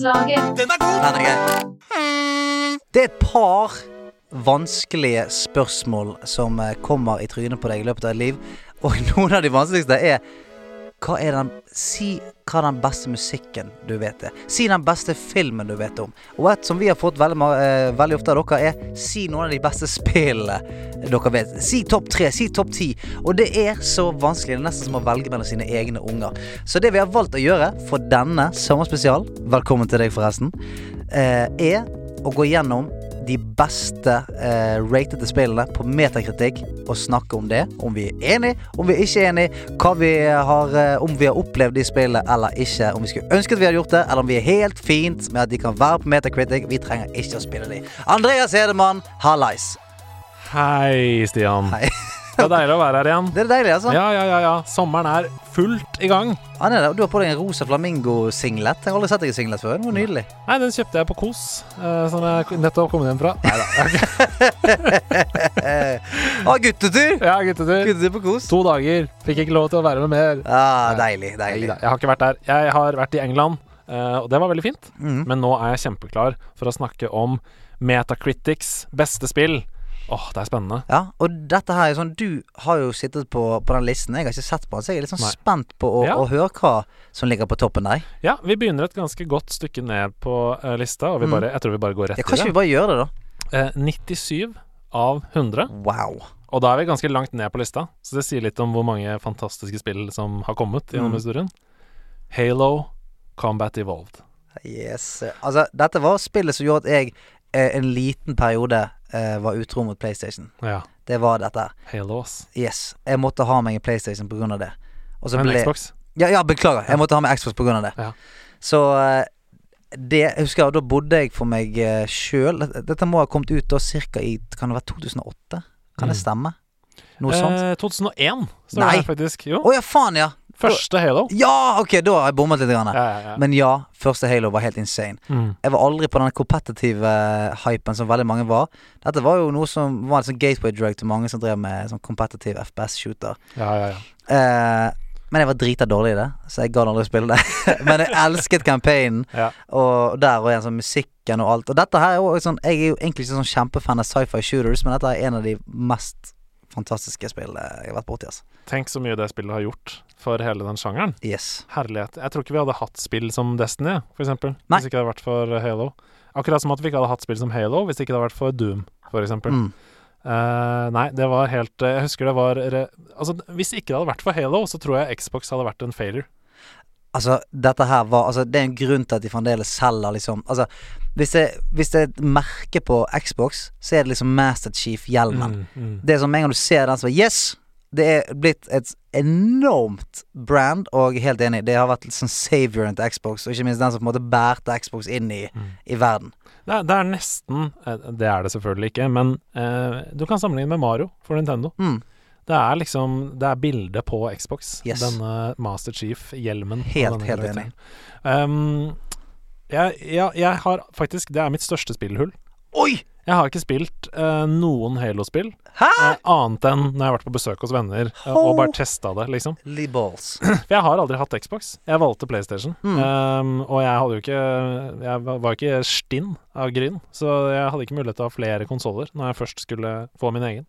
Den er grei. Det er et par vanskelige spørsmål som eh, kommer i trynet på deg i løpet av et liv. Og noen av de vanskeligste er hva er den, Si hva den beste musikken du vet er. Si den beste filmen du vet om. Og et som vi har fått veldig, eh, veldig ofte av dere, er si noen av de beste spillene dere vet. Si topp tre, si topp ti. Og det er så vanskelig. Det er nesten som å velge mellom sine egne unger. Så det vi har valgt å gjøre for denne sommerspesial, velkommen til deg forresten, uh, er å gå gjennom de beste eh, ratede spillene på metakritikk og snakke om det. Om vi er enig, om vi er ikke enig, vi har, eh, om vi har opplevd de spillene eller ikke. Om vi skulle ønske at vi hadde gjort det, eller om vi er helt fint med at de kan være på metakritikk. Vi trenger ikke å spille de. Andreas Hedemann, hallais. Hei, Stian. Hei. Det er deilig å være her igjen. Det er deilig, altså. Ja, ja, ja, ja. Sommeren er fullt i gang. Ja, det er det. Du har på deg en rosa flamingo-singlet. Jeg har aldri sett deg i singlet før. Det var nydelig. Nei, den kjøpte jeg på Kos, eh, som jeg nettopp kom hjem fra. Nei da. ah, guttetur! Ja, guttetur. Guttetur på kos. To dager. Fikk ikke lov til å være med mer. Ah, deilig, deilig. Jeg har ikke vært der. Jeg har vært i England, eh, og det var veldig fint. Mm. Men nå er jeg kjempeklar for å snakke om Metacritics beste spill. Åh, det er spennende. Ja, og dette her er sånn Du har jo sittet på, på den listen. Jeg har ikke sett på den, så jeg er litt sånn Nei. spent på å, Ja. å høre hva som ligger på toppen der. Ja, vi begynner et ganske godt stykke ned på uh, lista, og vi Mm. bare, jeg tror vi bare går rett Ja, i kan ikke vi bare gjøre det, da? Uh, 97 av 100. Wow. Og da er vi ganske langt ned på lista, så det sier litt om hvor mange fantastiske spill som har kommet gjennom Mm. historien. Halo Combat Evolved. Yes. Altså, dette var spillet som gjorde at jeg eh, en liten periode eh, var utro mot PlayStation. Ja, Det var dette. Halo, ass. Yes. Jeg måtte ha meg en PlayStation av det. Og så Men ble Xbox. Ja, ja, beklager. Jeg måtte ha meg Xbox av det. Ja. Så eh, det jeg husker Da bodde jeg for meg uh, sjøl. Dette må ha kommet ut da ca. i Kan det være 2008? Kan det Mm. stemme? Noe sånt? Eh, 2001 står Nei. det faktisk. Å oh, ja, faen, ja! Første Halo. Ja, ok, da har jeg bommet litt. Grann. Ja, ja, ja. Men ja, første Halo var helt insane. Mm. Jeg var aldri på den kompetitive hypen som veldig mange var. Dette var jo noe som var en sånn gateway drug til mange som drev med sånn kompetitiv FPS-shooter. ja, ja, ja. Eh, men jeg var drita dårlig i det, så jeg gadd aldri å spille det. men jeg elsket campaignen, Ja. og der og igjen sånn musikken og alt. Og dette her er jo sånn Jeg er jo egentlig ikke sånn kjempefan av sci-fi shooters, men dette er en av de mest fantastiske spill jeg har vært borti, altså. Tenk så mye det spillet har gjort for hele den sjangeren. Yes. Herlighet. Jeg tror ikke vi hadde hatt spill som Destiny, for eksempel. Nei. Hvis ikke det hadde vært for Halo. Akkurat som at vi ikke hadde hatt spill som Halo hvis ikke det hadde vært for Doom, for eksempel. Mm. Uh, nei, det var helt eh, Jeg husker det var Altså, hvis ikke det hadde vært for Halo, så tror jeg Xbox hadde vært en failure. Altså, dette her var Altså, det er en grunn til at de fremdeles selger, liksom Altså, hvis det, hvis det er et merke på Xbox, så er det liksom Master Chief-hjelmen. Mm, mm. Det er som en gang du ser den, så Yes! Det er blitt et enormt brand, og helt enig, det har vært sånn savioren til Xbox, og ikke minst den som på en måte bærte Xbox inn i, Mm. i verden. Det, er, det er nesten eh, Det er det selvfølgelig ikke, men eh, du kan sammenligne med Mario for Nintendo. Mm. Det er liksom Det er bildet på Xbox. Yes. Denne Master Chief-hjelmen. Helt, helt enig. Um, jeg, jeg, jeg har faktisk Det er mitt største spillhull. Oi! Jeg har ikke spilt uh, noen Halo-spill, eh, annet enn når jeg har vært på besøk hos venner uh, og bare testa det, liksom. For jeg har aldri hatt Xbox. Jeg valgte PlayStation. Mm. Um, og jeg hadde jo ikke Jeg var ikke stinn av gryn, så jeg hadde ikke mulighet til å ha flere konsoller når jeg først skulle få min egen.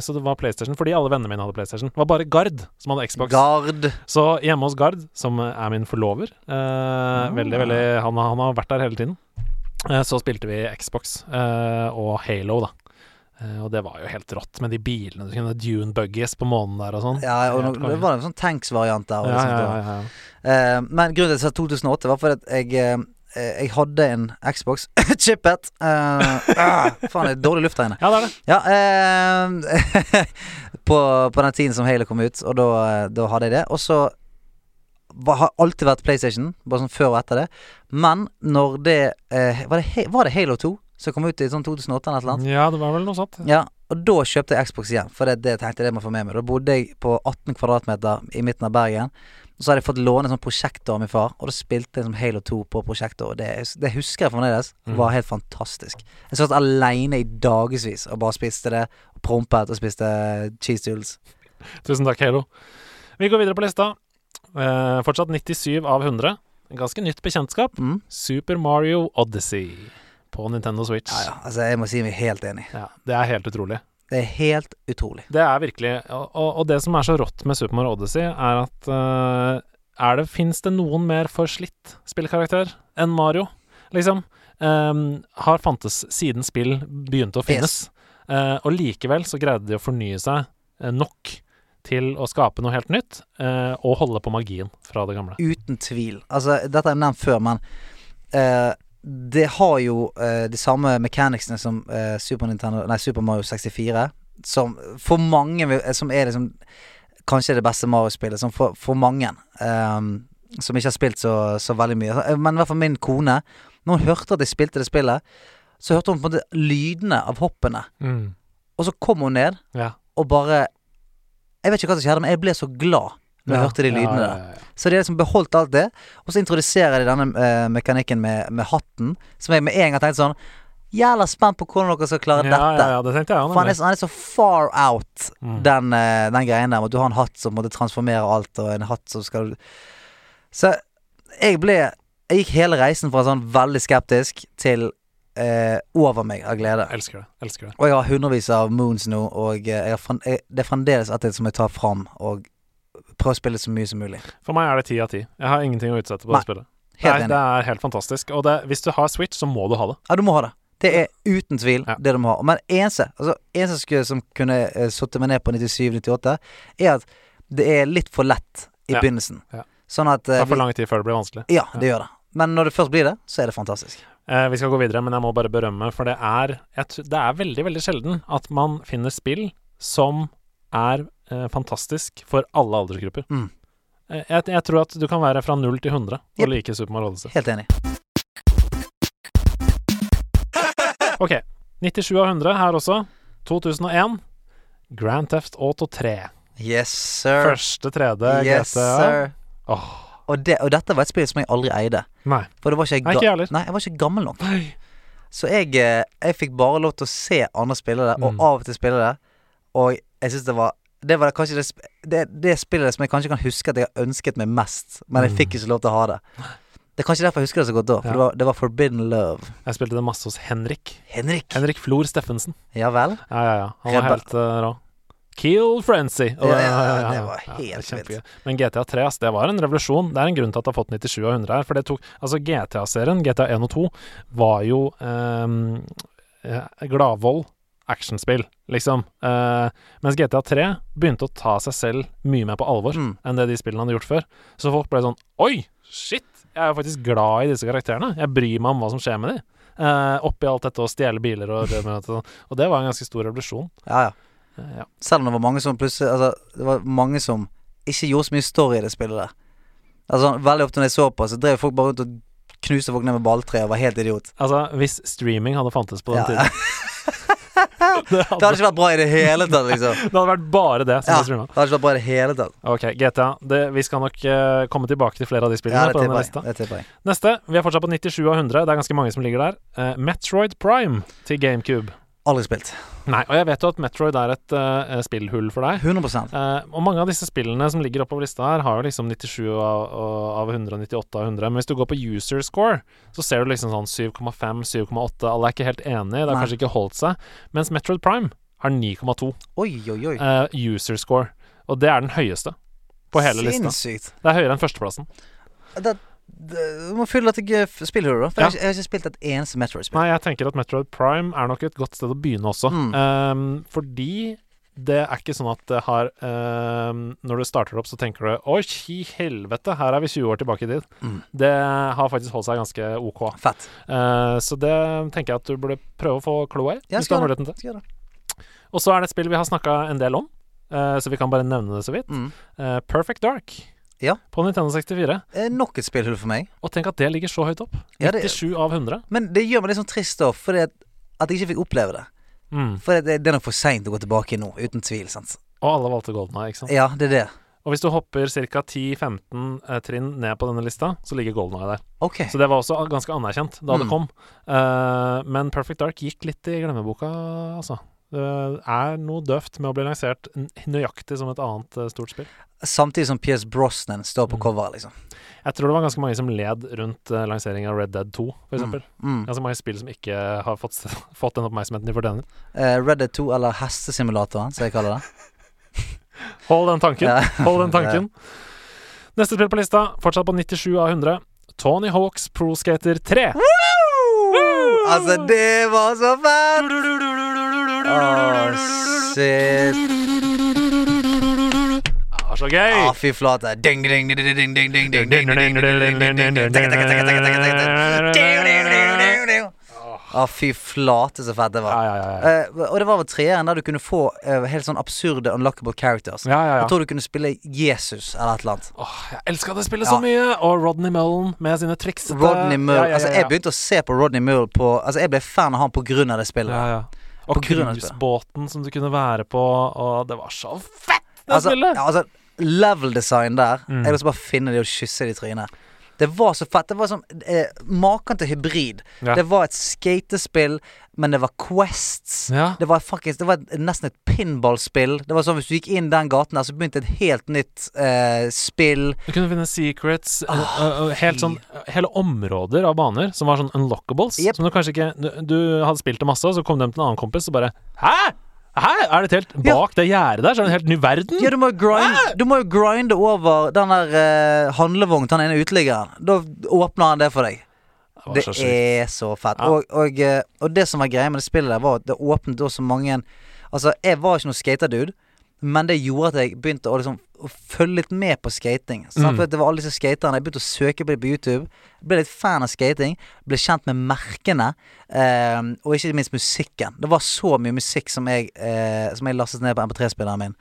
Så det var PlayStation fordi alle vennene mine hadde PlayStation. Det var bare Gard som hadde Xbox. Gard. Så hjemme hos Gard, som er min forlover mm. Veldig, veldig han, han har vært der hele tiden. Eh, så spilte vi Xbox eh, og Halo, da. Eh, og det var jo helt rått med de bilene. Du kunne Dune Buggies på månen der og sånn. Ja, og det var en sånn tanks-variant der. Ja, liksom, ja, ja, ja. Men grunnen til at jeg sa 2008 var fordi at jeg jeg hadde en Xbox Chippet. Uh, uh, faen, det er dårlig luft her inne. ja, det er det. Ja, uh, på, på den tiden som Halo kom ut, og da, da hadde jeg det. Og så har alltid vært PlayStation, bare sånn før og etter det. Men når det eh, var, det var det Halo 2 som kom ut i sånn 2008 eller noe? Ja, det var vel noe sånt. Ja, og da kjøpte jeg Xbox igjen, for det, det tenkte jeg det må få med meg. Da bodde jeg på 18 kvadratmeter i midten av Bergen. Og så hadde jeg fått låne sånn prosjektor av min far, og da spilte jeg som Halo 2 på prosjektor. Og det, det husker jeg fremdeles. Mm. var helt fantastisk. Jeg satt aleine i dagevis og bare spiste det, og prompet og spiste cheese doodles. Tusen takk, Halo. Vi går videre på lista. Eh, fortsatt 97 av 100. ganske nytt bekjentskap. Mm. Super Mario Odyssey på Nintendo Switch. Ja, ja. Altså, jeg må si meg helt enig. Ja, det er helt utrolig. Det er helt utrolig. Det er virkelig Og, og, og det som er så rått med Super Mario Odyssey, er at uh, er det, Fins det noen mer forslitt spillkarakter enn Mario, liksom? Um, har fantes siden spill begynte å finnes. Uh, og likevel så greide de å fornye seg uh, nok til å skape noe helt nytt, uh, og holde på magien fra det gamle. Uten tvil. Altså, dette jeg nevnt før, men uh, det har jo uh, de samme mechanicsene som Super, Nintendo, nei, Super Mario 64. Som for mange Som er liksom kanskje det beste Mario-spillet. Som for, for mange um, som ikke har spilt så, så veldig mye. Men i hvert fall min kone, når hun hørte at jeg spilte det spillet, så hørte hun på en måte lydene av hoppene. Mm. Og så kom hun ned Ja. og bare Jeg vet ikke hva som skjedde, men jeg ble så glad når jeg hørte de lydene der. Så de har liksom beholdt alt det, og så introduserer de denne uh, mekanikken med, med hatten, som jeg med en gang tenkte sånn Jævla spent på hvordan dere skal klare dette. det jeg For han er, så, han er så far out, Mm. den, uh, den greien der. med At du har en hatt som måtte transformere alt, og en hatt som skal Så jeg ble Jeg gikk hele reisen fra sånn veldig skeptisk til eh, over meg av glede. Elsker det. Elsker det. Og jeg har hundrevis av moons nå, og eh, jeg har, jeg, det er fremdeles et som jeg tar fram, og prøver å spille så mye som mulig. For meg er det ti av ti. Jeg har ingenting å utsette på Nei, det spillet. Helt Nei, det er helt fantastisk. Og det, hvis du har Switch, så må du ha det. Ja, du må ha det. Det er uten tvil Ja. det du må ha. Men eneste altså, eneste som kunne uh, satt meg ned på 97-98, er at det er litt for lett i Ja. begynnelsen. Ja. Sånn at Det eh, tar for lang tid før det blir vanskelig. Ja, det gjør det. Men når det først blir det, så er det fantastisk. Eh, vi skal gå videre, men jeg må bare berømme, for det er, det er veldig, veldig sjelden at man finner spill som er eh, fantastisk for alle aldersgrupper. Mm. Eh, jeg, jeg tror at du kan være fra 0 til 100 og yep. like Super Mario Odyssey. Helt enig. Ok. 97 av 100 her også. 2001. Grand Theft Auto 3. Yes, sir. Første 3D yes, GTA. sir. Åh, Og, det, og dette var et spill som jeg aldri eide. nei. For det var ikke, jeg heller. Nei, jeg var ikke gammel nok. Nei. Så jeg, eh, jeg fikk bare lov til å se andre spille det, og Mm. av og til spille det. Og jeg syns det var Det var kanskje det, det, det spillet som jeg kanskje kan huske at jeg har ønsket meg mest, men jeg Mm. fikk ikke lov til å ha det. Det er kanskje derfor jeg husker det så godt da, for Ja. det, var, det var Forbidden Love. Jeg spilte det masse hos Henrik. Henrik. Henrik Flor Steffensen. Ja vel? Ja, ja, ja. Han var Rebell. helt uh, rå. Kill Frenzy. Og Ja, ja, det var helt ja. Men GTA 3, ass, det var en revolusjon. Det er en grunn til at det har fått 97 av 100 her. For det tok Altså, GTA-serien, GTA 1 og 2, var jo eh, gladvold actionspill, liksom. Eh, mens GTA 3 begynte å ta seg selv mye mer på alvor Mm. enn det de spillene hadde gjort før. Så folk ble sånn Oi, shit! Jeg er jo faktisk glad i disse karakterene. Jeg bryr meg om hva som skjer med dem. Eh, Oppi alt dette å stjele biler og det Og det var en ganske stor revolusjon. Ja, ja. Ja. Selv om det var mange som plutselig Altså, det var mange som ikke gjorde så mye story i det spillet der. Altså, veldig ofte når jeg så på, så drev folk bare rundt og knuste folk ned med balltre og var helt idiot. Altså, hvis streaming hadde fantes på den Ja. tiden det, Det hadde ikke vært bra i det hele tatt, liksom. det hadde vært bare det som Ja, det hadde ikke vært bra i det hele tatt. Ok, GTA. Det, vi skal nok uh, komme tilbake til flere av de spillene Ja, på denne lista. Det. Neste. Vi er fortsatt på 97 av 100. Det er ganske mange som ligger der. Uh, Metroid Prime til GameCube. Aldri spilt. Nei, og jeg vet jo at Metroid er et uh, spillhull for deg. 100 Eh, og mange av disse spillene som ligger oppover lista her, har jo liksom 97 av, av 100 98 av 100. Men hvis du går på user score, så ser du liksom sånn 7,5, 7,8. Alle er ikke helt enige. Det har Nei. kanskje ikke holdt seg. Mens Metroid Prime har 9,2 Oi, oi, oi. uh, user score. Og det er den høyeste på hele lista. Sinnssykt. Det er høyere enn førsteplassen. Det, du må fylle jeg spiller spillhullet, da. For Ja. jeg, har ikke, spilt et eneste Metroid-spill. Nei, jeg tenker at Metroid Prime er nok et godt sted å begynne også. Mm. Um, fordi det er ikke sånn at det har um, Når du starter opp, så tenker du Oi, i helvete, her er vi 20 år tilbake i tid. Mm. Det har faktisk holdt seg ganske OK. Fett. Uh, så det tenker jeg at du burde prøve å få kloa i. Hvis du har muligheten til. Og så er det et spill vi har snakka en del om, uh, så vi kan bare nevne det så vidt. Mm. Uh, Perfect Dark. Ja. På Nintendo 64. Eh, nok et spillhull for meg. Og tenk at det ligger så høyt opp. Ja, det- av 100. Men det gjør meg litt sånn trist, da, fordi at, at jeg ikke fikk oppleve det. Mm. For det, det er nok for seint å gå tilbake nå, uten tvil. sant Og alle valgte Golden Eye, ikke sant? Ja, det er det. Og hvis du hopper ca. 10-15 eh, trinn ned på denne lista, så ligger Golden Eye der. Okay. Så det var også ganske anerkjent da det Mm. kom. Eh, men Perfect Dark gikk litt i glemmeboka, altså. Det er noe døvt med å bli lansert nøyaktig som et annet eh, stort spill. Samtidig som Pierce Brosnan står på Mm. coveret, liksom. Jeg tror det var ganske mange som led rundt uh, lanseringen av Red Dead 2, for eksempel. Mm. Ganske mange spill som ikke har fått, fått den oppmerksomheten de fortjener. Uh, Red Dead 2, eller hestesimulatoren, som jeg kaller det. Hold den tanken. Hold den tanken. Neste spill på lista, fortsatt på 97 av 100. Tony Hawks Pro Skater 3. Altså, det var så fett! Oh, shit var så gøy! Ah, fy flate. Ding, ding, ding, ding, ding, ding, ding, ding, Ah, fy flate, så fett det var. Ja, ja, ja. Eh, og det var vel treeren der du kunne få eh, helt sånn absurde unlockable characters. Jeg tror du kunne spille Jesus eller et eller annet. Åh, jeg elska det spillet så mye! Og Rodney Mullen med sine triks. Rodney Mullen, altså Jeg begynte å se på Rodney Mullen på Altså Jeg ble fan av han på grunn av det spillet. Og cruisebåten som du kunne være på, og det var så fett, det altså, spillet! Altså, level design der Mm. Jeg vil også bare finne de og kysse de i trynet. Det var så fett. Det var som eh, Maken til hybrid. Ja. Det var et skatespill, men det var quests. Ja. Det var faktisk Det var et, nesten et pinballspill. Det var sånn Hvis du gikk inn den gaten der, så begynte et helt nytt eh, spill. Du kunne finne secrets, Oh, uh, uh, helt sånn, hele områder av baner som var sånn unlockables. Yep. Som du kanskje ikke du, du hadde spilt det masse, og så kom de til en annen kompis og bare Hæ?! Hæ? Er det et helt Ja. Bak det gjerdet der, så er det en helt ny verden? Ja, du må jo grind, grinde over den der uh, handlevognen til den ene uteliggeren. Da åpner han det for deg. det så Det er så fett. Ja. Og, og, eh, og det som var greia med det spillet der, var at det åpnet også så mange Altså, jeg var ikke noen skaterdude, men det gjorde at jeg begynte å liksom å følge litt med på skating. Mm. Det var alle disse skaterne. Jeg begynte å søke på det på YouTube. Ble litt fan av skating. Ble kjent med merkene. eh, og ikke minst musikken. Det var så mye musikk som jeg, eh, som jeg lastet ned på MP3-spilleren min.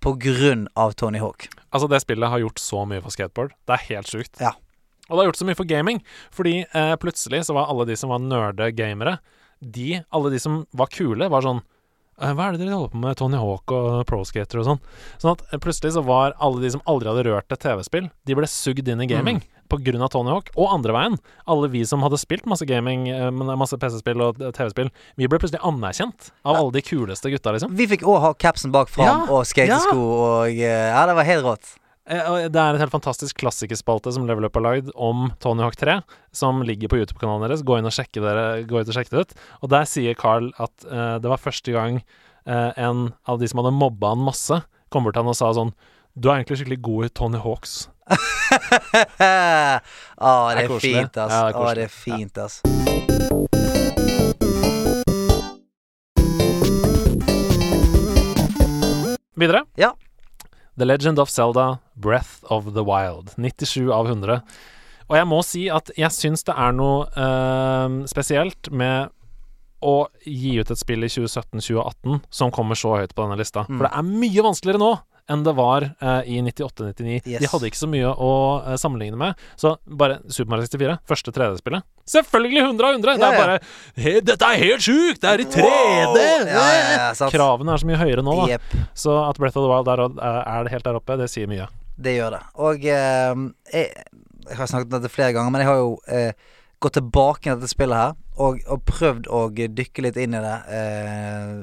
På grunn av Tony Hawk. Altså, det spillet har gjort så mye for skateboard. Det er helt sjukt. Ja. Og det har gjort så mye for gaming, fordi eh, plutselig så var alle de som var nerde gamere, de, alle de som var kule, var sånn hva er det dere holder på med, Tony Hawk og Pro Skater og sånn? Sånn at eh, plutselig så var alle de som aldri hadde rørt et TV-spill, de ble sugd inn i gaming på grunn av Tony Hawk, og andre veien. Alle vi som hadde spilt masse gaming, eh, masse PC-spill og eh, TV-spill, vi ble plutselig anerkjent av alle de kuleste gutta, liksom. Vi fikk òg ha capsen bak fram Ja, og skatesko og eh, Ja, det var helt rått. Eh, Det er et helt fantastisk klassikerspalte som Level Up har lagd om Tony Hawk 3, som ligger på YouTube-kanalen deres. Gå inn og sjekke dere, gå ut og sjekke det ut. Og der sier Carl at uh, det var første gang uh, en av de som hadde mobba han masse, kom bort til han og sa sånn Du er egentlig skikkelig god i Tony Hawks. Å, det er, Det er fint, ass. Ja, det er ah, det er fint, ass. Videre. Ja. The Legend of Zelda Breath of the Wild. 97 av 100. Og jeg må si at jeg syns det er noe uh, spesielt med å gi ut et spill i 2017-2018 som kommer så høyt på denne lista. Mm. For det er mye vanskeligere nå enn det var eh, i 98-99. Yes. De hadde ikke så mye å eh, sammenligne med. Så bare Super Mario 64, første 3D-spillet. Selvfølgelig 100 av 100! Det er ja. bare hey, Dette er helt sjukt! Det er i 3D! Wow! Ja, ja, ja, sant. Kravene er så mye høyere nå, da. Yep. Så at Breath of the Wild er, er helt der oppe, det sier mye. det gjør det. Og eh, jeg, jeg har snakket om dette flere ganger, men jeg har jo eh, gått tilbake til dette spillet her og, og prøvd å dykke litt inn i det eh,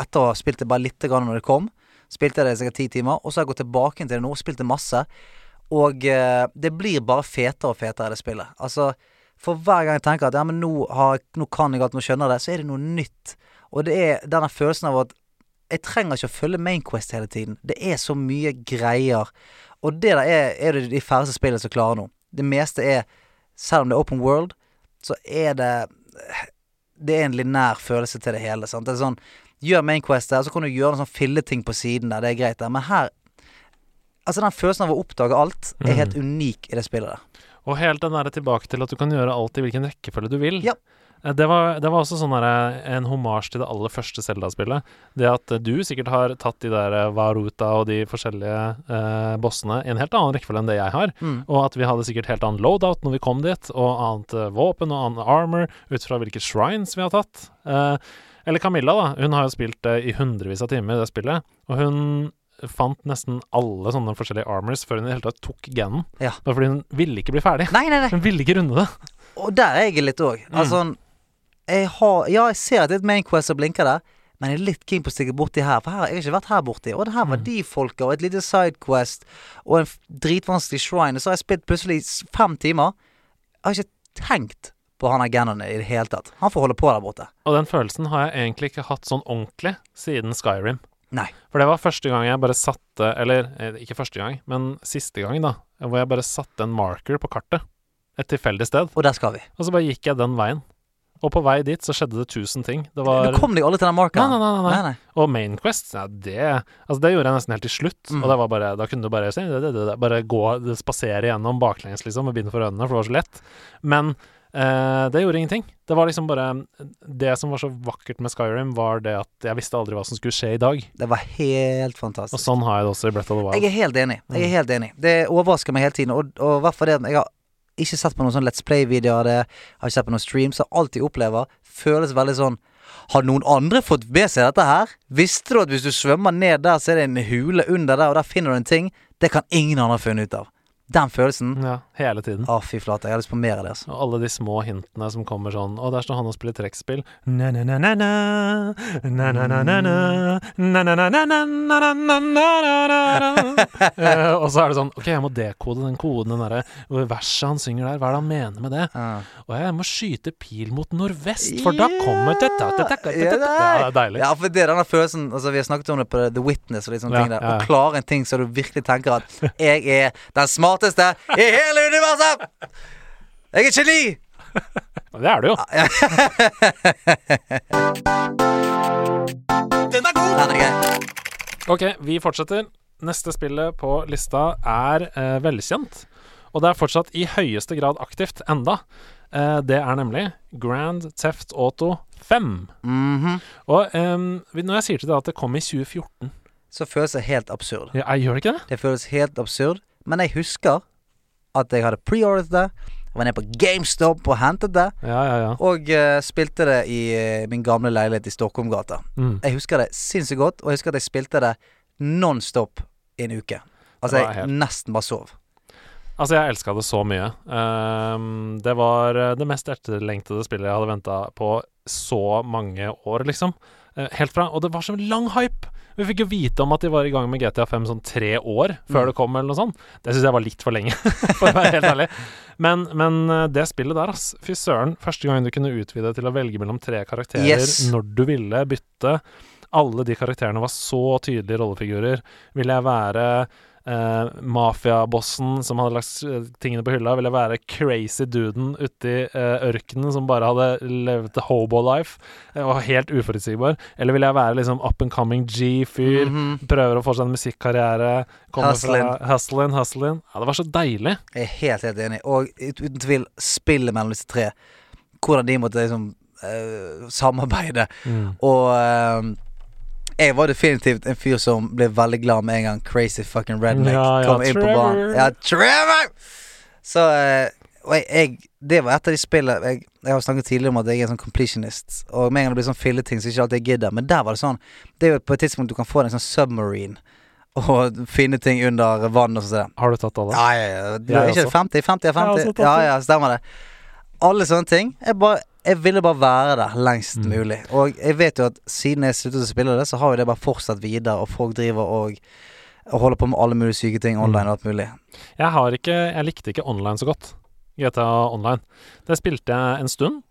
etter å ha spilt det bare litt grann når det kom. Spilte det i sikkert ti timer, og så har jeg gått tilbake til det nå og spilt det masse. Og eh, det blir bare fetere og fetere, det spillet. Altså, for hver gang jeg tenker at ja, men nå, har, nå kan jeg alt, nå skjønner det, så er det noe nytt. Og det er denne følelsen av at jeg trenger ikke å følge Mainquest hele tiden. Det er så mye greier. Og det der er, er det de færreste spillene som klarer nå. Det meste er, selv om det er open world, så er det Det er en linær følelse til det hele. Sant? Det er sånn Gjør Mainquest der, så kan du gjøre noen sånn filleting på siden der. Det er greit, der. Men her Altså, den følelsen av å oppdage alt er helt unik i det spillet der. Og helt den der tilbake til at du kan gjøre alt i hvilken rekkefølge du vil. Ja. Eh, Det var, det var også sånn der, en homasj til det aller første Zelda-spillet. Det at eh, du sikkert har tatt de der eh, Varuta og de forskjellige eh, bossene i en helt annen rekkefølge enn det jeg har. Mm. Og at vi hadde sikkert helt annen loadout når vi kom dit, og annet eh, våpen og annen armor ut fra hvilke shrines vi har tatt. Eh, eller Camilla, da. Hun har jo spilt det i hundrevis av timer, det spillet. Og hun fant nesten alle sånne forskjellige armors før hun i det hele tatt tok ganen. Ja. Bare fordi hun ville ikke bli ferdig. Nei, nei, nei. Hun ville ikke runde det. Og der er jeg litt òg. Altså, jeg har Ja, jeg ser at det er et Main Quest som blinker der, Men jeg er litt keen på å stikke borti her, for her, jeg har ikke vært her borti. Og det her var Mm. de folka, og et lite sidequest, og en dritvanskelig shrine. Og så har jeg spilt plutselig fem timer. Jeg har ikke tenkt på han agendaen i det hele tatt. Han får holde på der borte. Og den følelsen har jeg egentlig ikke hatt sånn ordentlig siden Skyrim. Nei. For det var første gang jeg bare satte Eller eh, ikke første gang, men siste gang, da. Hvor jeg bare satte en marker på kartet. Et tilfeldig sted. Og der skal vi. Og så bare gikk jeg den veien. Og på vei dit så skjedde det tusen ting. Det var Du kom deg aldri til den Nei, markeren. nei, nei. nei. nei, nei. Og Main Quest, ja, det Altså, det gjorde jeg nesten helt til slutt. Mm. Og det var bare Da kunne du bare se, det, det, det, bare gå Spasere gjennom baklengs, liksom, med bind for øynene, for det var så lett. Men eh, det gjorde ingenting. Det var liksom bare Det som var så vakkert med Skyrim, var det at jeg visste aldri hva som skulle skje i dag. Det var helt fantastisk. Og sånn har jeg det også i Breath of the Wild. Jeg er helt enig. Jeg er Mm. helt enig. Det overrasker meg hele tiden. Og, og hvert det jeg har ikke sett på noen sånn Let's Play-videoer det. Har ikke sett på noen streams. Så alt jeg opplever, føles veldig sånn Har noen andre fått med seg dette her? Visste du at hvis du svømmer ned der, så er det en hule under der, og der finner du en ting? Det kan ingen andre ha funnet ut av. Den følelsen. Ja, hele tiden. Å, fy flate. Jeg har lyst på mer av det. Og alle de små hintene som kommer sånn Og der står han og spiller trekkspill. Og så er det sånn OK, jeg må dekode den koden, den derre verset han synger der. Hva er det han mener med det? Og jeg må skyte pil mot nordvest, for da kommer det Ja, det er deilig. Ja, for det er denne følelsen Altså, vi har snakket om det på The Witness og litt sånne ting der. Å klare en ting så du virkelig tenker at jeg er den smarte smarteste i hele universet'! Jeg er geni! Det er det jo. Den er god! Den er grei. OK, vi fortsetter. Neste spillet på lista er eh, velkjent. Og det er fortsatt i høyeste grad aktivt enda. Eh, det er nemlig Grand Theft Auto 5. Mhm. Og eh, når jeg sier til deg at det kom i 2014 Så føles det helt absurd. ja, jeg Gjør det ikke det? Det føles helt absurd. Men jeg husker at jeg hadde preordret det. Jeg var nede på GameStop og hentet det. Ja, ja, ja. Og uh, spilte det i uh, min gamle leilighet i Stockholmgata. Mm. Jeg husker det sinnssykt godt, og jeg husker at jeg spilte det non-stop i en uke. Altså, jeg helt- nesten bare sov. Altså, jeg elska det så mye. Um, det var eh, det mest etterlengtede spillet jeg hadde venta på så mange år, liksom. Uh, helt fra Og det var så lang hype! Vi fikk jo vite om at de var i gang med GTA 5 sånn tre år før Mm. det kom, eller noe sånt. Det syns jeg var litt for lenge, for å være helt ærlig. Men, men eh, det spillet der, ass. Fy søren. Første gang du kunne utvide til å velge mellom tre karakterer Yes. når du ville bytte. Alle de karakterene var så tydelige rollefigurer. Ville jeg være eh, mafiabossen som hadde lagt eh, tingene på hylla? Ville være crazy duden uti uh, ørkenen som bare hadde levd hobo-life og helt uforutsigbar? Eller ville jeg være liksom up and coming G-fyr? Mhm. Prøver å få seg en musikkarriere. Hustlin'. Hustlin. Ja, det var så deilig. Jeg er helt, helt enig. Og uten tvil, spillet mellom disse tre. Hvordan de måtte liksom samarbeide. Og eh, jeg var definitivt en fyr som ble veldig glad med en gang Crazy fucking redneck Ja, ja, kom inn på banen. Trevor. Ja, Trevor! Så eh, og jeg, jeg, Det var et av de spillene jeg, jeg har snakket tidligere om at jeg er en sånn completionist. Og med en gang det blir sånn filleting, så ikke alltid jeg gidder. Men der var det sånn Det er jo på et tidspunkt du kan få deg en sånn submarine. Og finne ting under vann og sånn. Har du tatt alle? Ja, ja, ja. Du, Jeg ikke også. 50? 50 er 50? Ja, ja, stemmer det. Alle sånne ting. Jeg, bare, jeg ville bare være der lengst Mm. mulig. Og jeg vet jo at siden jeg sluttet å spille det, så har jo det bare fortsatt videre, og folk driver og, og holder på med alle mulige syke ting Mm. online og alt mulig. Jeg har ikke Jeg likte ikke online så godt. GTA Online. Det spilte jeg en stund,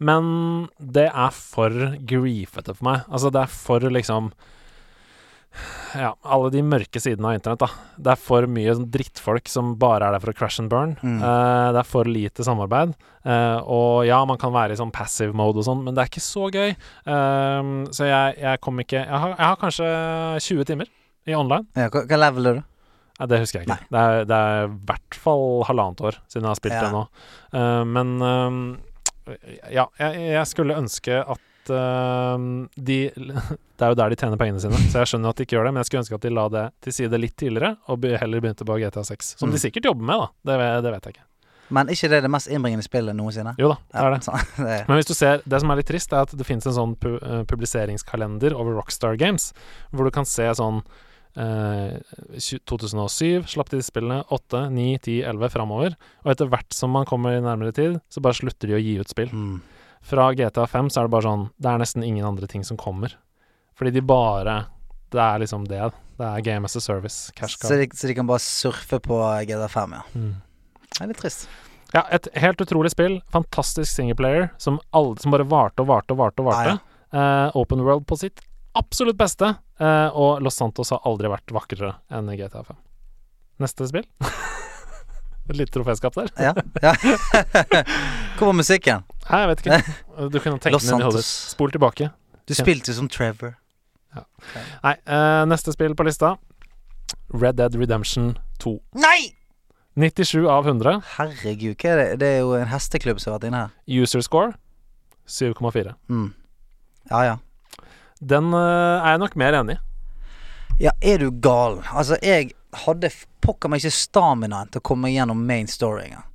men det er for griefete for meg. Altså, det er for liksom Ja, alle de mørke sidene av internett, da. Det er for mye sånn drittfolk som bare er der for å crash and burn. Mm. Uh, det er for lite samarbeid. Uh, og ja, man kan være i sånn passive mode og sånn, men det er ikke så gøy. Uh, så jeg, jeg kom ikke jeg har, jeg har kanskje 20 timer i online. Ja, hva, hva level er du? Nei, det husker jeg ikke. Det er, det er i hvert fall halvannet år siden jeg har spilt Ja. det nå. Eh, men eh, ja, jeg, jeg skulle ønske at eh, de Det er jo der de tjener pengene sine, så jeg skjønner at de ikke gjør det, men jeg skulle ønske at de la det til side litt tidligere, og heller begynte på GTA 6. Som Mm. de sikkert jobber med, da. Det, det vet jeg ikke. Men ikke det er det mest innbringende spillet noensinne? Jo da, det er det. sånn, det. Men hvis du ser, det som er litt trist, er at det finnes en sånn pu eh, publiseringskalender over Rockstar Games, hvor du kan se sånn eh, 2007 slapp de spillene 8, 9, 10, 11 framover. Og etter hvert som man kommer i nærmere tid, så bare slutter de å gi ut spill. Mm. Fra GTA 5 så er det bare sånn Det er nesten ingen andre ting som kommer. Fordi de bare Det er liksom det. Det er game as a service. Cash Så de, så de kan bare surfe på GTA5, ja. Mm. Det er litt trist. Ja, et helt utrolig spill. Fantastisk singleplayer som, alle- som bare varte og varte og varte. og varte. Eh, open World på sitt absolutt beste. eh, og Los Santos har aldri vært vakrere enn GTA 5. Neste spill? Et lite troféskap der? Ja. ja. Hvor var musikken? Nei, jeg vet ikke. Du kunne tenke den inn i hodet. Spol tilbake. Du spilte som Trevor. Nei, uh, neste spill på lista. Red Dead Redemption 2. Nei! 97 av 100. Herregud, hva er det? Det er jo en hesteklubb som har vært inne her. User score 7,4. Mm. Ja ja. Den uh, er jeg nok mer enig i. Ja, er du gal? Altså, jeg hadde pokker meg ikke staminaen til å komme gjennom main story engang.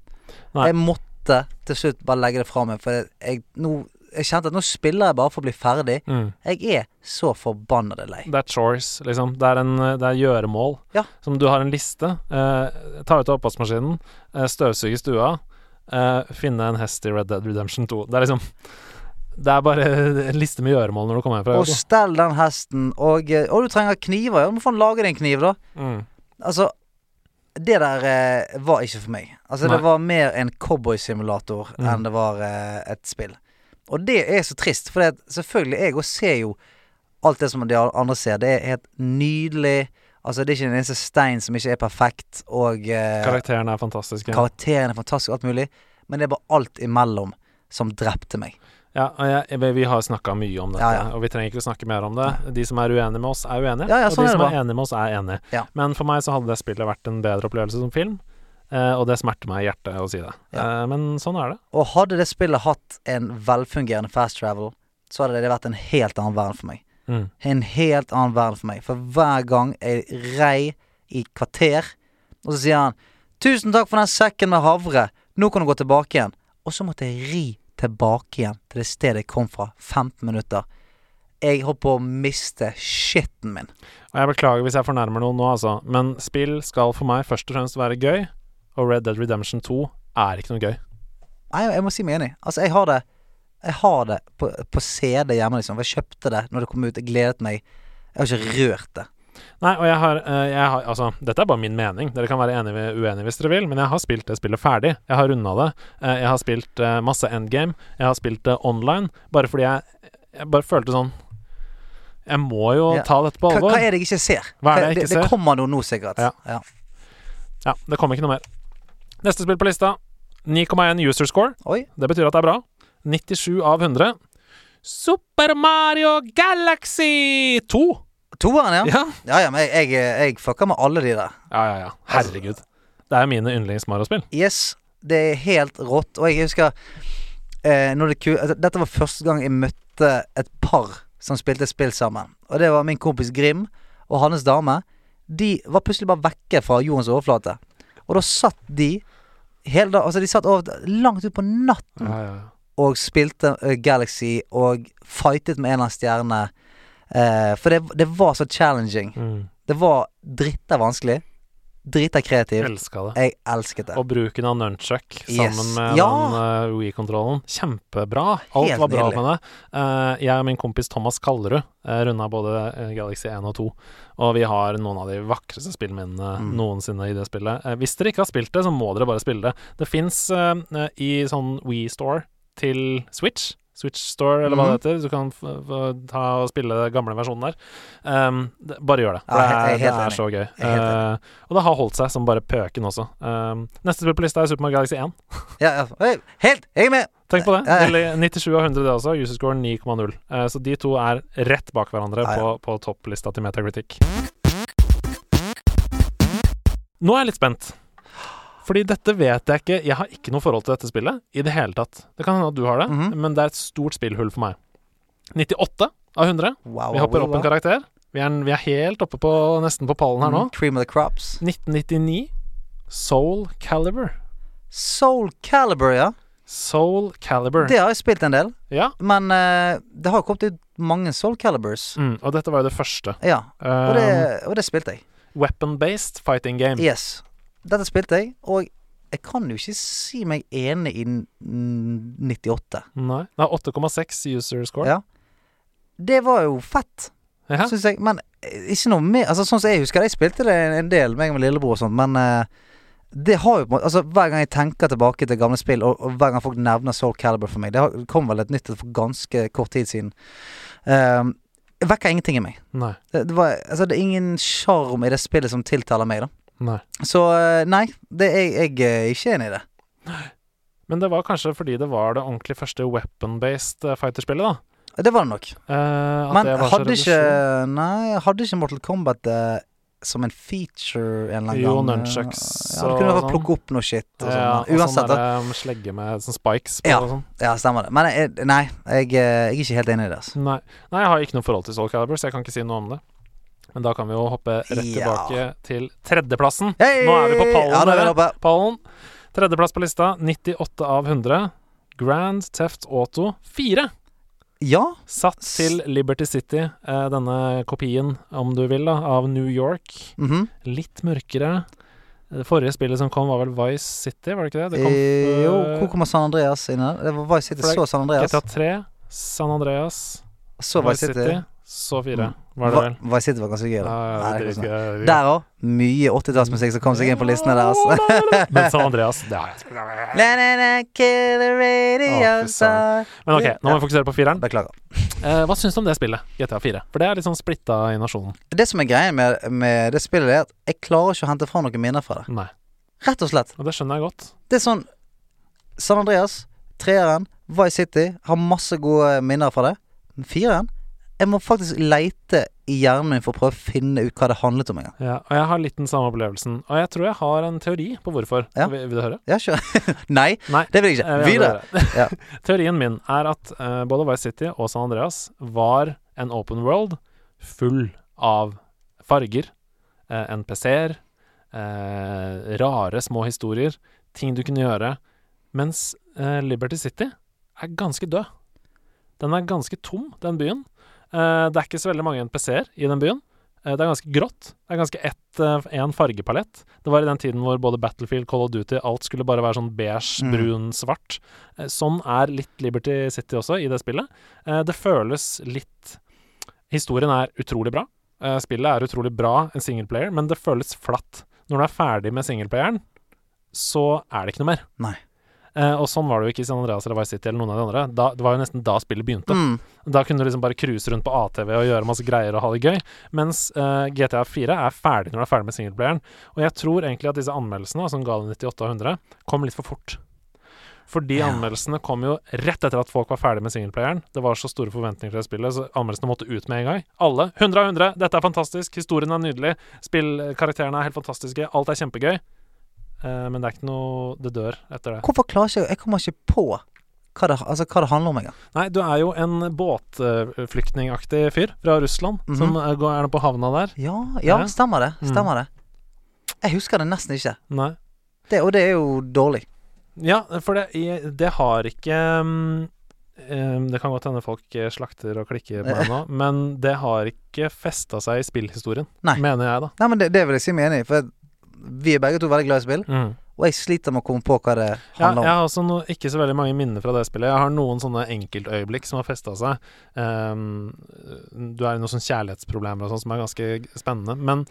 Jeg måtte til slutt bare legge det fra meg, for jeg, nå, jeg kjente at nå spiller jeg bare for å bli ferdig. Mm. Jeg er så forbanna lei. Det er chores, liksom. Det er, en, det er gjøremål. Ja. Som du har en liste. Eh, ta ut av oppvaskmaskinen, eh, støvsuge stua, eh, finne en hest i Red Dead Redemption 2. Det er liksom Det er bare en liste med gjøremål når du kommer hjem fra Og stell den hesten, og, eh, og du trenger kniver. Ja, du må faen lage deg en kniv, da. Mm. Altså, det der eh, var ikke for meg. Altså, Nei. det var mer en cowboysimulator Mm. enn det var eh, et spill. Og det er så trist, for selvfølgelig, jeg òg ser jo alt det som de andre ser. Det er helt nydelig. Altså, det er ikke en eneste stein som ikke er perfekt, og eh, Karakterene er fantastiske. karakteren er fantastisk, alt mulig. Men det er bare alt imellom som drepte meg. Ja, jeg, vi- har snakka mye om dette, Ja, ja. og vi trenger ikke å snakke mer om det. De som er uenige med oss, er uenige, Ja, og sånn de er som er enige med oss, er enige. Men for meg så hadde det spillet vært en bedre opplevelse som film, eh, og det smerter meg i hjertet å si det. Eh, men sånn er det. Og hadde det spillet hatt en velfungerende fast travel, så hadde det vært en helt annen verden for meg. Mm. En helt annen verden for meg. For hver gang jeg rei i kvarter, og så sier han 'Tusen takk for den sekken med havre. Nå kan du gå tilbake igjen.' Og så måtte jeg ri tilbake igjen til det stedet jeg kom fra. 15 minutter. Jeg holdt på å miste skitten min. Og jeg beklager hvis jeg fornærmer noen nå, altså, men spill skal for meg først og fremst være gøy, og Red Dead Redemption 2 er ikke noe gøy. Nei, jeg må si meg enig. Altså, jeg har det Jeg har det på, på CD hjemme, liksom. Jeg kjøpte det når det kom ut. Jeg gledet meg. Jeg har ikke rørt det. Nei, og jeg har, eh, jeg har Altså, dette er bare min mening. Dere kan være enige uenige hvis dere vil, men jeg har spilt det spillet ferdig. Jeg har runda det. Eh, Jeg har spilt eh, masse endgame. Jeg har spilt det online, bare fordi jeg, jeg bare følte sånn Jeg må jo Ja. ta dette på alvor. hva er det jeg ikke ser? Hva er det jeg det, ikke det ser? kommer noe nå, sikkert. Ja. Ja. Ja, det kommer ikke noe mer. Neste spill på lista. 9,1 user score. Oi. Det betyr at det er bra. 97 av 100. Super Mario Galaxy 2. Toeren, ja. Ja, Ja, ja, men jeg, jeg, jeg fucker med alle de der. ja, ja. ja. Herregud. Det er mine yndlings-Mario-spill. Yes, det er helt rått. Og jeg husker eh, når det ku altså, Dette var første gang jeg møtte et par som spilte spill sammen. Og det var min kompis Grim og hans dame. De var plutselig bare vekke fra jordens overflate. Og da satt de hele dag Altså, de satt over, langt ut på natten Ja, ja, ja. og spilte eh, Galaxy og fightet med en av annen Eh, for det, det var så challenging. Mm. Det var drita vanskelig. Drita kreativt. Elska det. Jeg elsket det. Og bruken av nunchuck Yes. sammen med Ja. den uh, Wii-kontrollen. Kjempebra. Alt Helt var bra nydelig. med det. Uh, jeg og min kompis Thomas Kallerud uh, runda både Galaxy 1 og 2. Og vi har noen av de vakreste spillminnene Mm. noensinne i det spillet. Hvis dere ikke har spilt det, så må dere bare spille det. Det fins i sånn Wii Store til Switch. Switch Store, eller hva Mhm. det heter. Du kan ta og spille den gamle versjonen der. Um, det, bare gjør det. Ja, Det er det er så gøy. Eh, og det har holdt seg som bare pøken også. Um, neste spill på lista er Super Mario Galaxy 1. Ja, ja. Helt! Jeg er med! Tenk på det. Eller 97 av 100 det også. User score 9,0. Uh, så de to er rett bak hverandre ja. på, på topplista til Metacritic. Nå er jeg litt spent. Fordi dette vet jeg ikke Jeg har ikke noe forhold til dette spillet i det hele tatt. Det kan hende at du har det, Mhm. men det er et stort spillhull for meg. 98 av 100. Wow, Vi hopper wow, opp en karakter. Vi er, vi er helt oppe på nesten på pallen her nå. Mm, Cream of the crops. 1999. Soul Caliber. Soul Calibur, ja. Soul Caliber. Det har jeg spilt en del. Ja. Men uh, det har kommet ut mange Soul Caliburs. Mm, og dette var jo det første. Ja, og det, Um, og det spilte jeg. Weapon-based fighting game. Yes. Dette spilte jeg, og jeg kan jo ikke si meg enig i 98. Nei. Det har 8,6 user score. Ja. Det var jo fett. Ja. syns jeg. Men eh, ikke noe mer Altså Sånn som jeg husker det, jeg spilte det en- del, meg og lillebror og sånt, men uh, det har jo på en måte Altså Hver gang jeg tenker tilbake til gamle spill, og, og hver gang folk nevner Soul Caliber for meg Det har- kom vel et nytt for ganske kort tid siden. Uh, vekker ingenting i meg. Nei. Det, det, var, altså, det er ingen sjarm i det spillet som tiltaler meg, da. Nei. Så eh, nei, det, jeg, jeg er ikke enig i det. Men det var kanskje fordi det var det ordentlig første weapon-based eh, fighterspillet, da. Det var det nok. Eh, at Men hadde ikke. Nei, hadde ikke Mortal Kombat det som en feature en eller annen Jo, gang? nunchucks Ja, du kunne i hvert fall sånn. plukke opp noe shit og sånn. Ja, men og Uansett, sånn der, um, slegge med sånn spikes på Ja. og sånn. Ja, stemmer det. Men jeg, nei, jeg, eh, jeg er ikke helt enig i det. Altså. Nei. Nei, jeg har ikke noe forhold til Soul Calibur, så jeg kan ikke si noe om det. Men da kan vi jo hoppe rett Ja. tilbake til tredjeplassen. Hey! Nå er vi på pallen, Ja, Pallen. Tredjeplass på lista, 98 av 100. Grand Theft Auto 4. Ja. Satt til Liberty City, eh, denne kopien, om du vil, da, av New York. mhm. Litt mørkere. Det forrige spillet som kom, var vel Vice City, var det ikke det? det kom, Eh, jo, eh, hvor kommer San Andreas inn her? Det var Vice City, så San Andreas. GTA 3, San Andreas, Så Vice City. så 4. Mm. Var det vel? Vice City var ganske gøy, da. Ja, Nei, ja, det er ikke. Der òg. Mye 80-tallsmusikk som kom seg inn på listene deres. Men San Andreas, det har jeg. Na, na, na, kill the radio Å, fy søren. star. Men ok, nå må vi fokusere på fireren. Beklager. Eh, hva syns du om det spillet, GTA 4? For det er litt sånn splitta i nasjonen. Det som er greia med, med det spillet, er at jeg klarer ikke å hente fra noen minner fra det. Nei. Rett og slett. Og det skjønner jeg godt. Det er sånn San Andreas, treeren, Vice City, har masse gode minner fra det. Men fireren Jeg må faktisk leite i hjernen min for å prøve å finne ut hva det handlet om en gang. Ja, og jeg har litt den samme opplevelsen. Og jeg tror jeg har en teori på hvorfor. Ja. Vil, vil du høre? Ja, sure. Nei, Nei. det vil jeg ikke. Videre. Ja. Teorien min er at uh, både Vice City og San Andreas var en open world full av farger, uh, NPC-er, uh, rare små historier, ting du kunne gjøre. Mens eh, Liberty City er ganske død. Den er ganske tom, den byen. Eh, det er ikke så veldig mange NPC-er i den byen. Eh, det er ganske grått. Det er ganske ett, én fargepalett. Det var i den tiden hvor både Battlefield, Call of Duty, alt skulle bare være sånn beige, Mm. brun, svart. Eh, sånn er litt Liberty City også i det spillet. Eh, det føles litt Historien er utrolig bra. Eh, spillet er utrolig bra, en singleplayer, men det føles flatt. Når du er ferdig med singleplayeren, så er det ikke noe mer. Nei. Eh, og sånn var det jo ikke i San Andreas eller Vice City eller noen av de andre. Da, det var jo nesten da spillet begynte. Mm. Da kunne du liksom bare cruise rundt på ATV og gjøre masse greier og ha det gøy. Mens eh, GTA 4 er ferdig når du er ferdig med singleplayeren. Og jeg tror egentlig at disse anmeldelsene, som ga det 98 av 100, kom litt for fort. Fordi Ja. anmeldelsene kom jo rett etter at folk var ferdig med singleplayeren. Det var så store forventninger til det spillet, så anmeldelsene måtte ut med en gang. Alle. 100 av 100! Dette er fantastisk! Historien er nydelig. Spillkarakterene er helt fantastiske. Alt er kjempegøy. Eh, men det er ikke noe Det dør etter det. Hvorfor klarer ikke jeg Jeg kommer ikke på hva det, altså, hva det handler om engang. Nei, du er jo en båtflyktningaktig fyr fra Russland Mhm. som eh, går er på havna der. Ja, ja, Ja. stemmer det. Mm. Det. Jeg husker det nesten ikke. Nei. Det, og det er jo dårlig. Ja, for det, det har ikke um, eh, Det kan godt hende folk eh, slakter og klikker på meg nå, men det har ikke festa seg i spillhistorien, Nei. mener jeg, da. Nei, men det, det vil jeg si meg enig i. For vi er begge to veldig glad i spill, Mm. og jeg sliter med å komme på hva det Ja, handler jeg har også no, ikke så veldig mange minner fra det spillet. Jeg har noen sånne enkeltøyeblikk som har festa seg. Um, du er i noen sånne kjærlighetsproblemer og sånn som er ganske spennende. Men,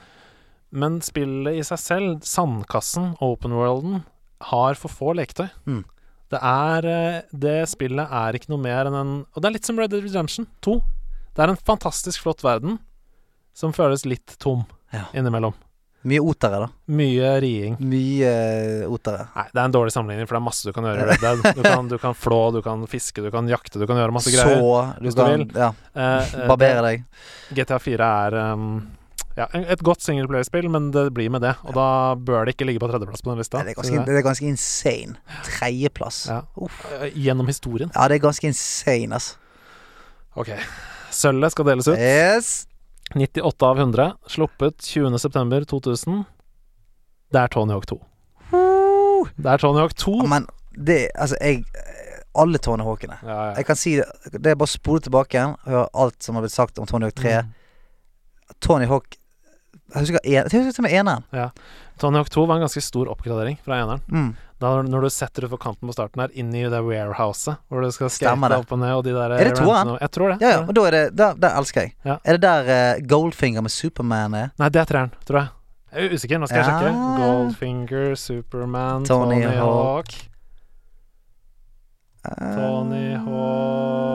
men spillet i seg selv, sandkassen, open worlden, har for få leketøy. Mm. Det er eh, Det spillet er ikke noe mer enn en Og det er litt som Red Dead Redemption 2. Det er en fantastisk flott verden som føles litt tom Ja. innimellom. Mye otere, da. Mye riing. Mye eh, otere. Nei, det er en dårlig sammenligning, for det er masse du kan gjøre i Red Dead. Du kan, du kan flå, du kan fiske, du kan jakte, du kan gjøre masse greier. Så du kan du ja, Eh, eh, barbere deg. GTA 4 er um, ja, et godt singleplayerspill, men det blir med det. Og da bør det ikke ligge på tredjeplass på den lista. Det er ganske, det er ganske insane. Tredjeplass. Ja. Eh, Gjennom historien. Ja, det er ganske insane, altså. Ok. Sølvet skal deles ut. Yes. 98 av 100. Sluppet 20.9.2000. Det er Tony Hawk 2. Det er Tony Hawk 2. Men det Altså, jeg Alle Tony Hawkene. Ja, ja. Jeg kan si det Det er bare å spole tilbake igjen og høre alt som har blitt sagt om Tony Hawk 3. Mm. Tony Hawk Jeg husker jeg husker og med eneren. Tony Hawk 2 var en ganske stor oppgradering fra eneren. Mm. Da når du setter utfor kanten på starten her, inn i det warehouset, hvor du skal skate opp og ned, og de der Er det toeren? Jeg tror det. Ja, ja, og da er det Da, da elsker jeg. Ja. Er det der uh, Goldfinger med Superman er? Nei, det er treeren, tror jeg. Jeg er usikker, nå skal jeg sjekke. Goldfinger, Superman, Tony Tony, Hawk. Hawk. Tony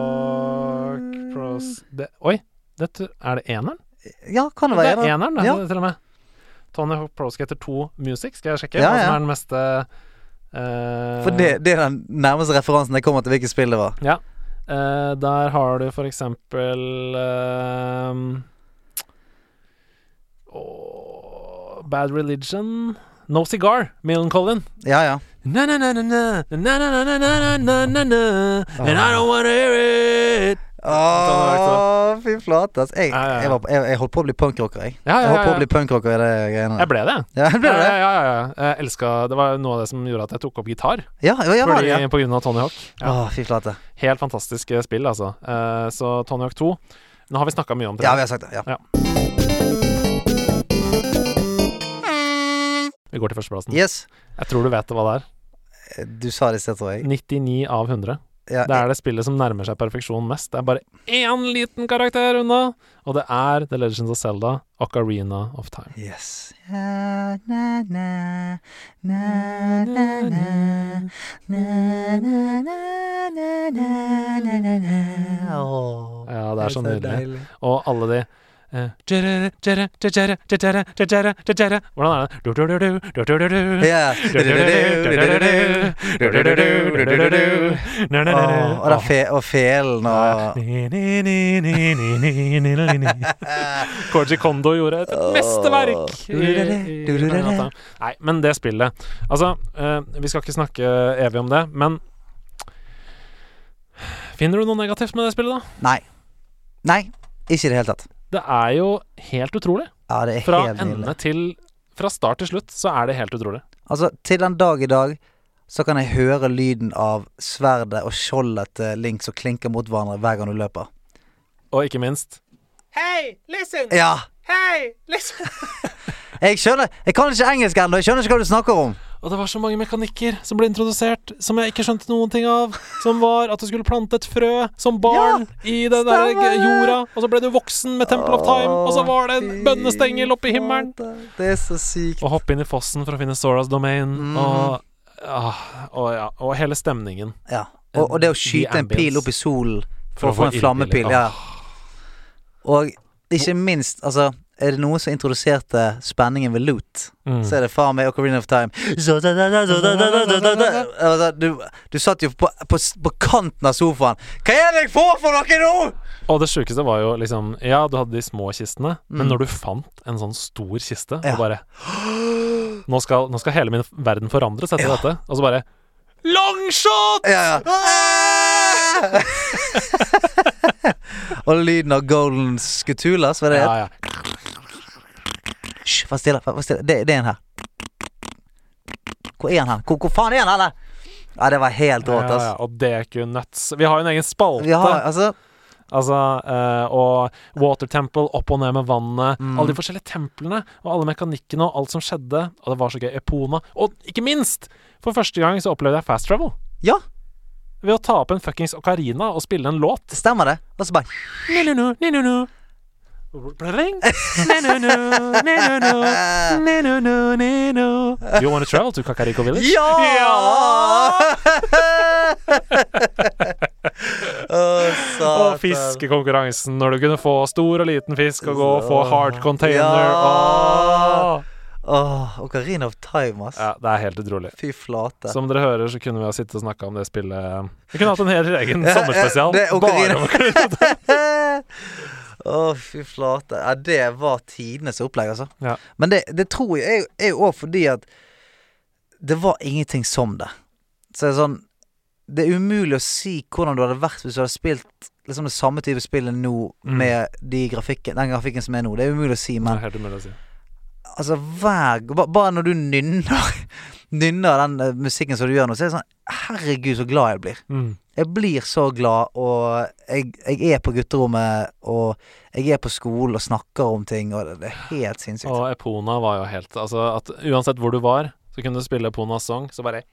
Hawk Pros det, Oi, dette, er det eneren? Ja, kan det Det være er det? eneren, det, Ja. til og med. Tony Hawk Pro Skater 2 Music, skal jeg sjekke Ja, ja. som er den meste eh, for det, det, er den nærmeste referansen jeg kommer til hvilket spill det var. Ja. der har du for eksempel Bad Religion No Cigar, Millen Collin. Ja, ja. And I don't wanna hear it Åh, fy flate. Altså, jeg, Ja, ja, ja. jeg, var, på- jeg, jeg holdt på å bli punkrocker, jeg. Ja, Jeg ja, holdt på ja, å bli punkrocker i det greiene Jeg ble det. Ja, ble Ja, det? ja, ja, ja. Jeg elska Det var noe av det som gjorde at jeg tok opp gitar. Ja, ja, ja, var Fordi, ja. På grunn av Tony Hawk. Ja. Åh, fy flate. Helt fantastisk eh, spill, altså. Eh, så Tony Hawk 2 Nå har vi snakka mye om det. Ja, vi har sagt det. Ja. Ja. Vi går til førsteplassen. Yes. Jeg tror du vet hva det er. Du sa det i sted, tror jeg. 99 av 100. Ja, det er det spillet som nærmer seg perfeksjon mest. Det er bare én liten karakter unna, og det er The Legends of Zelda, Ocarina of Time. Yes. Ja, det er så nydelig. Og alle de eh. Hvordan er det? Ja. Og, da fe, og felen og Koji Kondo gjorde et mesterverk. Nei, men det spillet Altså, eh, vi skal ikke snakke evig om det, men Finner du noe negativt med det spillet, da? Nei. Nei, ikke i det hele tatt. Det er jo helt utrolig. Ja, det er Fra helt ende nydelig. til Fra start til slutt så er det helt utrolig. Altså, til den dag i dag så kan jeg høre lyden av sverdet og skjoldet til Link som klinker mot hverandre hver gang du løper. Og ikke minst Hei, listen! Ja! Hei, listen! Jeg skjønner Jeg kan ikke engelsk ennå. Jeg skjønner ikke hva du snakker om. Og det var så mange mekanikker som ble introdusert som jeg ikke skjønte noen ting av. Som var at du skulle plante et frø som barn i den der jorda. Og så ble du voksen med Temple of Time, og så var det en bønnestengel oppe i himmelen. Det er så sykt. Og hoppe inn i fossen for å finne Soras domain. mm. Og, ah, og, ja, og hele stemningen. Ja. Og, og det å skyte en pil opp i solen for, For å få en flammepil. Ja. Og ikke minst, altså er det noen som introduserte spenningen ved loot, Mm. så er det faen meg Ocarina of Time. Du, du satt jo på, på, på kanten av sofaen. Hva er det jeg får for noe nå?! Og det sjukeste var jo liksom Ja, du hadde de små kistene, men Mm. når du fant en sånn stor kiste, Ja. og bare nå skal, nå skal hele min verden forandres etter Ja. dette. Og så bare Longshot! Ja, ja. Og lyden av Golden Scutulas, var det det? Ja, ja. Hysj, vær stille. Vær stille. Det, det er en her. Hvor er han her? Hvor, hvor faen er han her? Ja, det var helt rått, Ja, ja, og det er ikke Nuts. Vi har jo en egen spalte. Vi har, altså Altså, øh, og Water Temple, opp og ned med vannet. Mm. Alle de forskjellige templene, og alle mekanikkene og alt som skjedde. Og det var så gøy. Epona. Og ikke minst! For første gang så opplevde jeg fast travel. Ja, Ved å ta opp en fuckings ocarina og spille en låt. det stemmer det. Og så bare You wanna travel to Kakariko Village? Ja! Og fiskekonkurransen, når du kunne få stor og liten fisk og gå og få hard container. Ja. Åh. oh, Ocarina of Time, ass. Ja, det er helt utrolig. Fy flate. Som dere hører, så kunne vi ha sittet og snakka om det spillet Vi kunne hatt en hel egen sommerspesial. bare om Ocarina. om Ocarina. Å, fy flate. Ja, det var tidenes opplegg, altså. Ja. Men det, det tror jeg er- jo òg fordi at det var ingenting som det. Så det er sånn Det er umulig å si hvordan du hadde vært hvis du hadde spilt liksom det samme type spillet nå Mm. med de grafikken, den grafikken som er nå. Det er umulig å si, Det er helt umulig å si. altså hver Bare når du nynner Nynner den eh, musikken som du gjør nå, så er det sånn Herregud, så glad jeg blir. Mm. Jeg blir så glad, og jeg, jeg er på gutterommet, og jeg er på skolen og snakker om ting, og det, det er helt sinnssykt. Og Epona var jo helt Altså at uansett hvor du var, så kunne du spille Eponas sang, så bare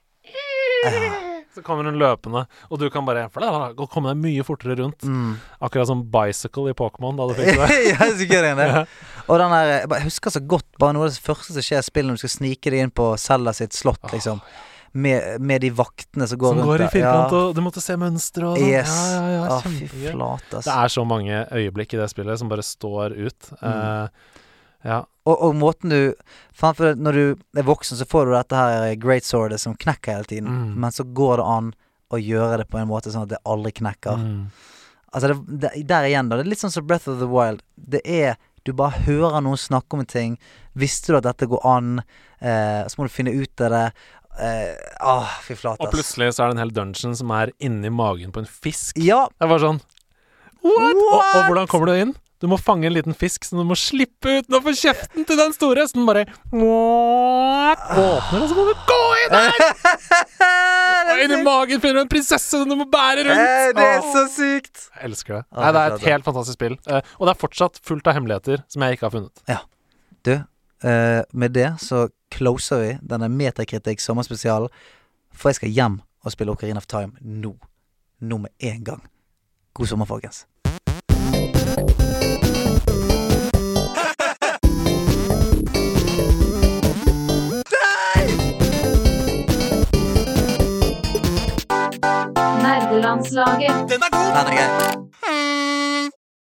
Så kommer hun løpende, og du kan bare og komme deg mye fortere rundt. Mm. Akkurat som Bicycle i Pokémon, da du fikk det. ja, gøy det det. Ja. Og den der Jeg husker så godt bare noe av det første som skjer i spillet når du skal snike deg inn på Zelda sitt slott, liksom. Med, med de vaktene som går Som rundt går i firkant, ja. og du måtte se mønstre og sånn. Yes. Ja, ja, ja, Å, fy flate. Det er så mange øyeblikk i det spillet som bare står ut. Mm. Uh, ja. Og, og måten du Framfor Når du er voksen, så får du dette her great swordet som knekker hele tiden. Mm. Men så går det an å gjøre det på en måte sånn at det aldri knekker. Mm. Altså det, det, Der igjen, da. Det er litt sånn som Breath of the Wild. Det er Du bare hører noen snakke om en ting. Visste du at dette går an? Eh, så må du finne ut av det. Eh, ah, fy flate, Og plutselig så er det en hel dungeon som er inni magen på en fisk. Ja! Det bare sånn What? Og, og hvordan kommer du inn? Du må fange en liten fisk som du må slippe ut og få kjeften til den store. Så den bare åpner, og så må du gå inn der! Og inni magen finner du en prinsesse som du må bære Eh, rundt. det er så sykt! Jeg elsker det. Nei, det er et helt fantastisk spill. Eh, og det er fortsatt fullt av hemmeligheter som jeg ikke har funnet. Du, eh, med det så closer vi denne Metakritikk sommerspesialen. For jeg skal hjem og spille Ocarina of Time nå. Nå med en gang. God sommer, folkens. Nerdelandslaget. Den er grei.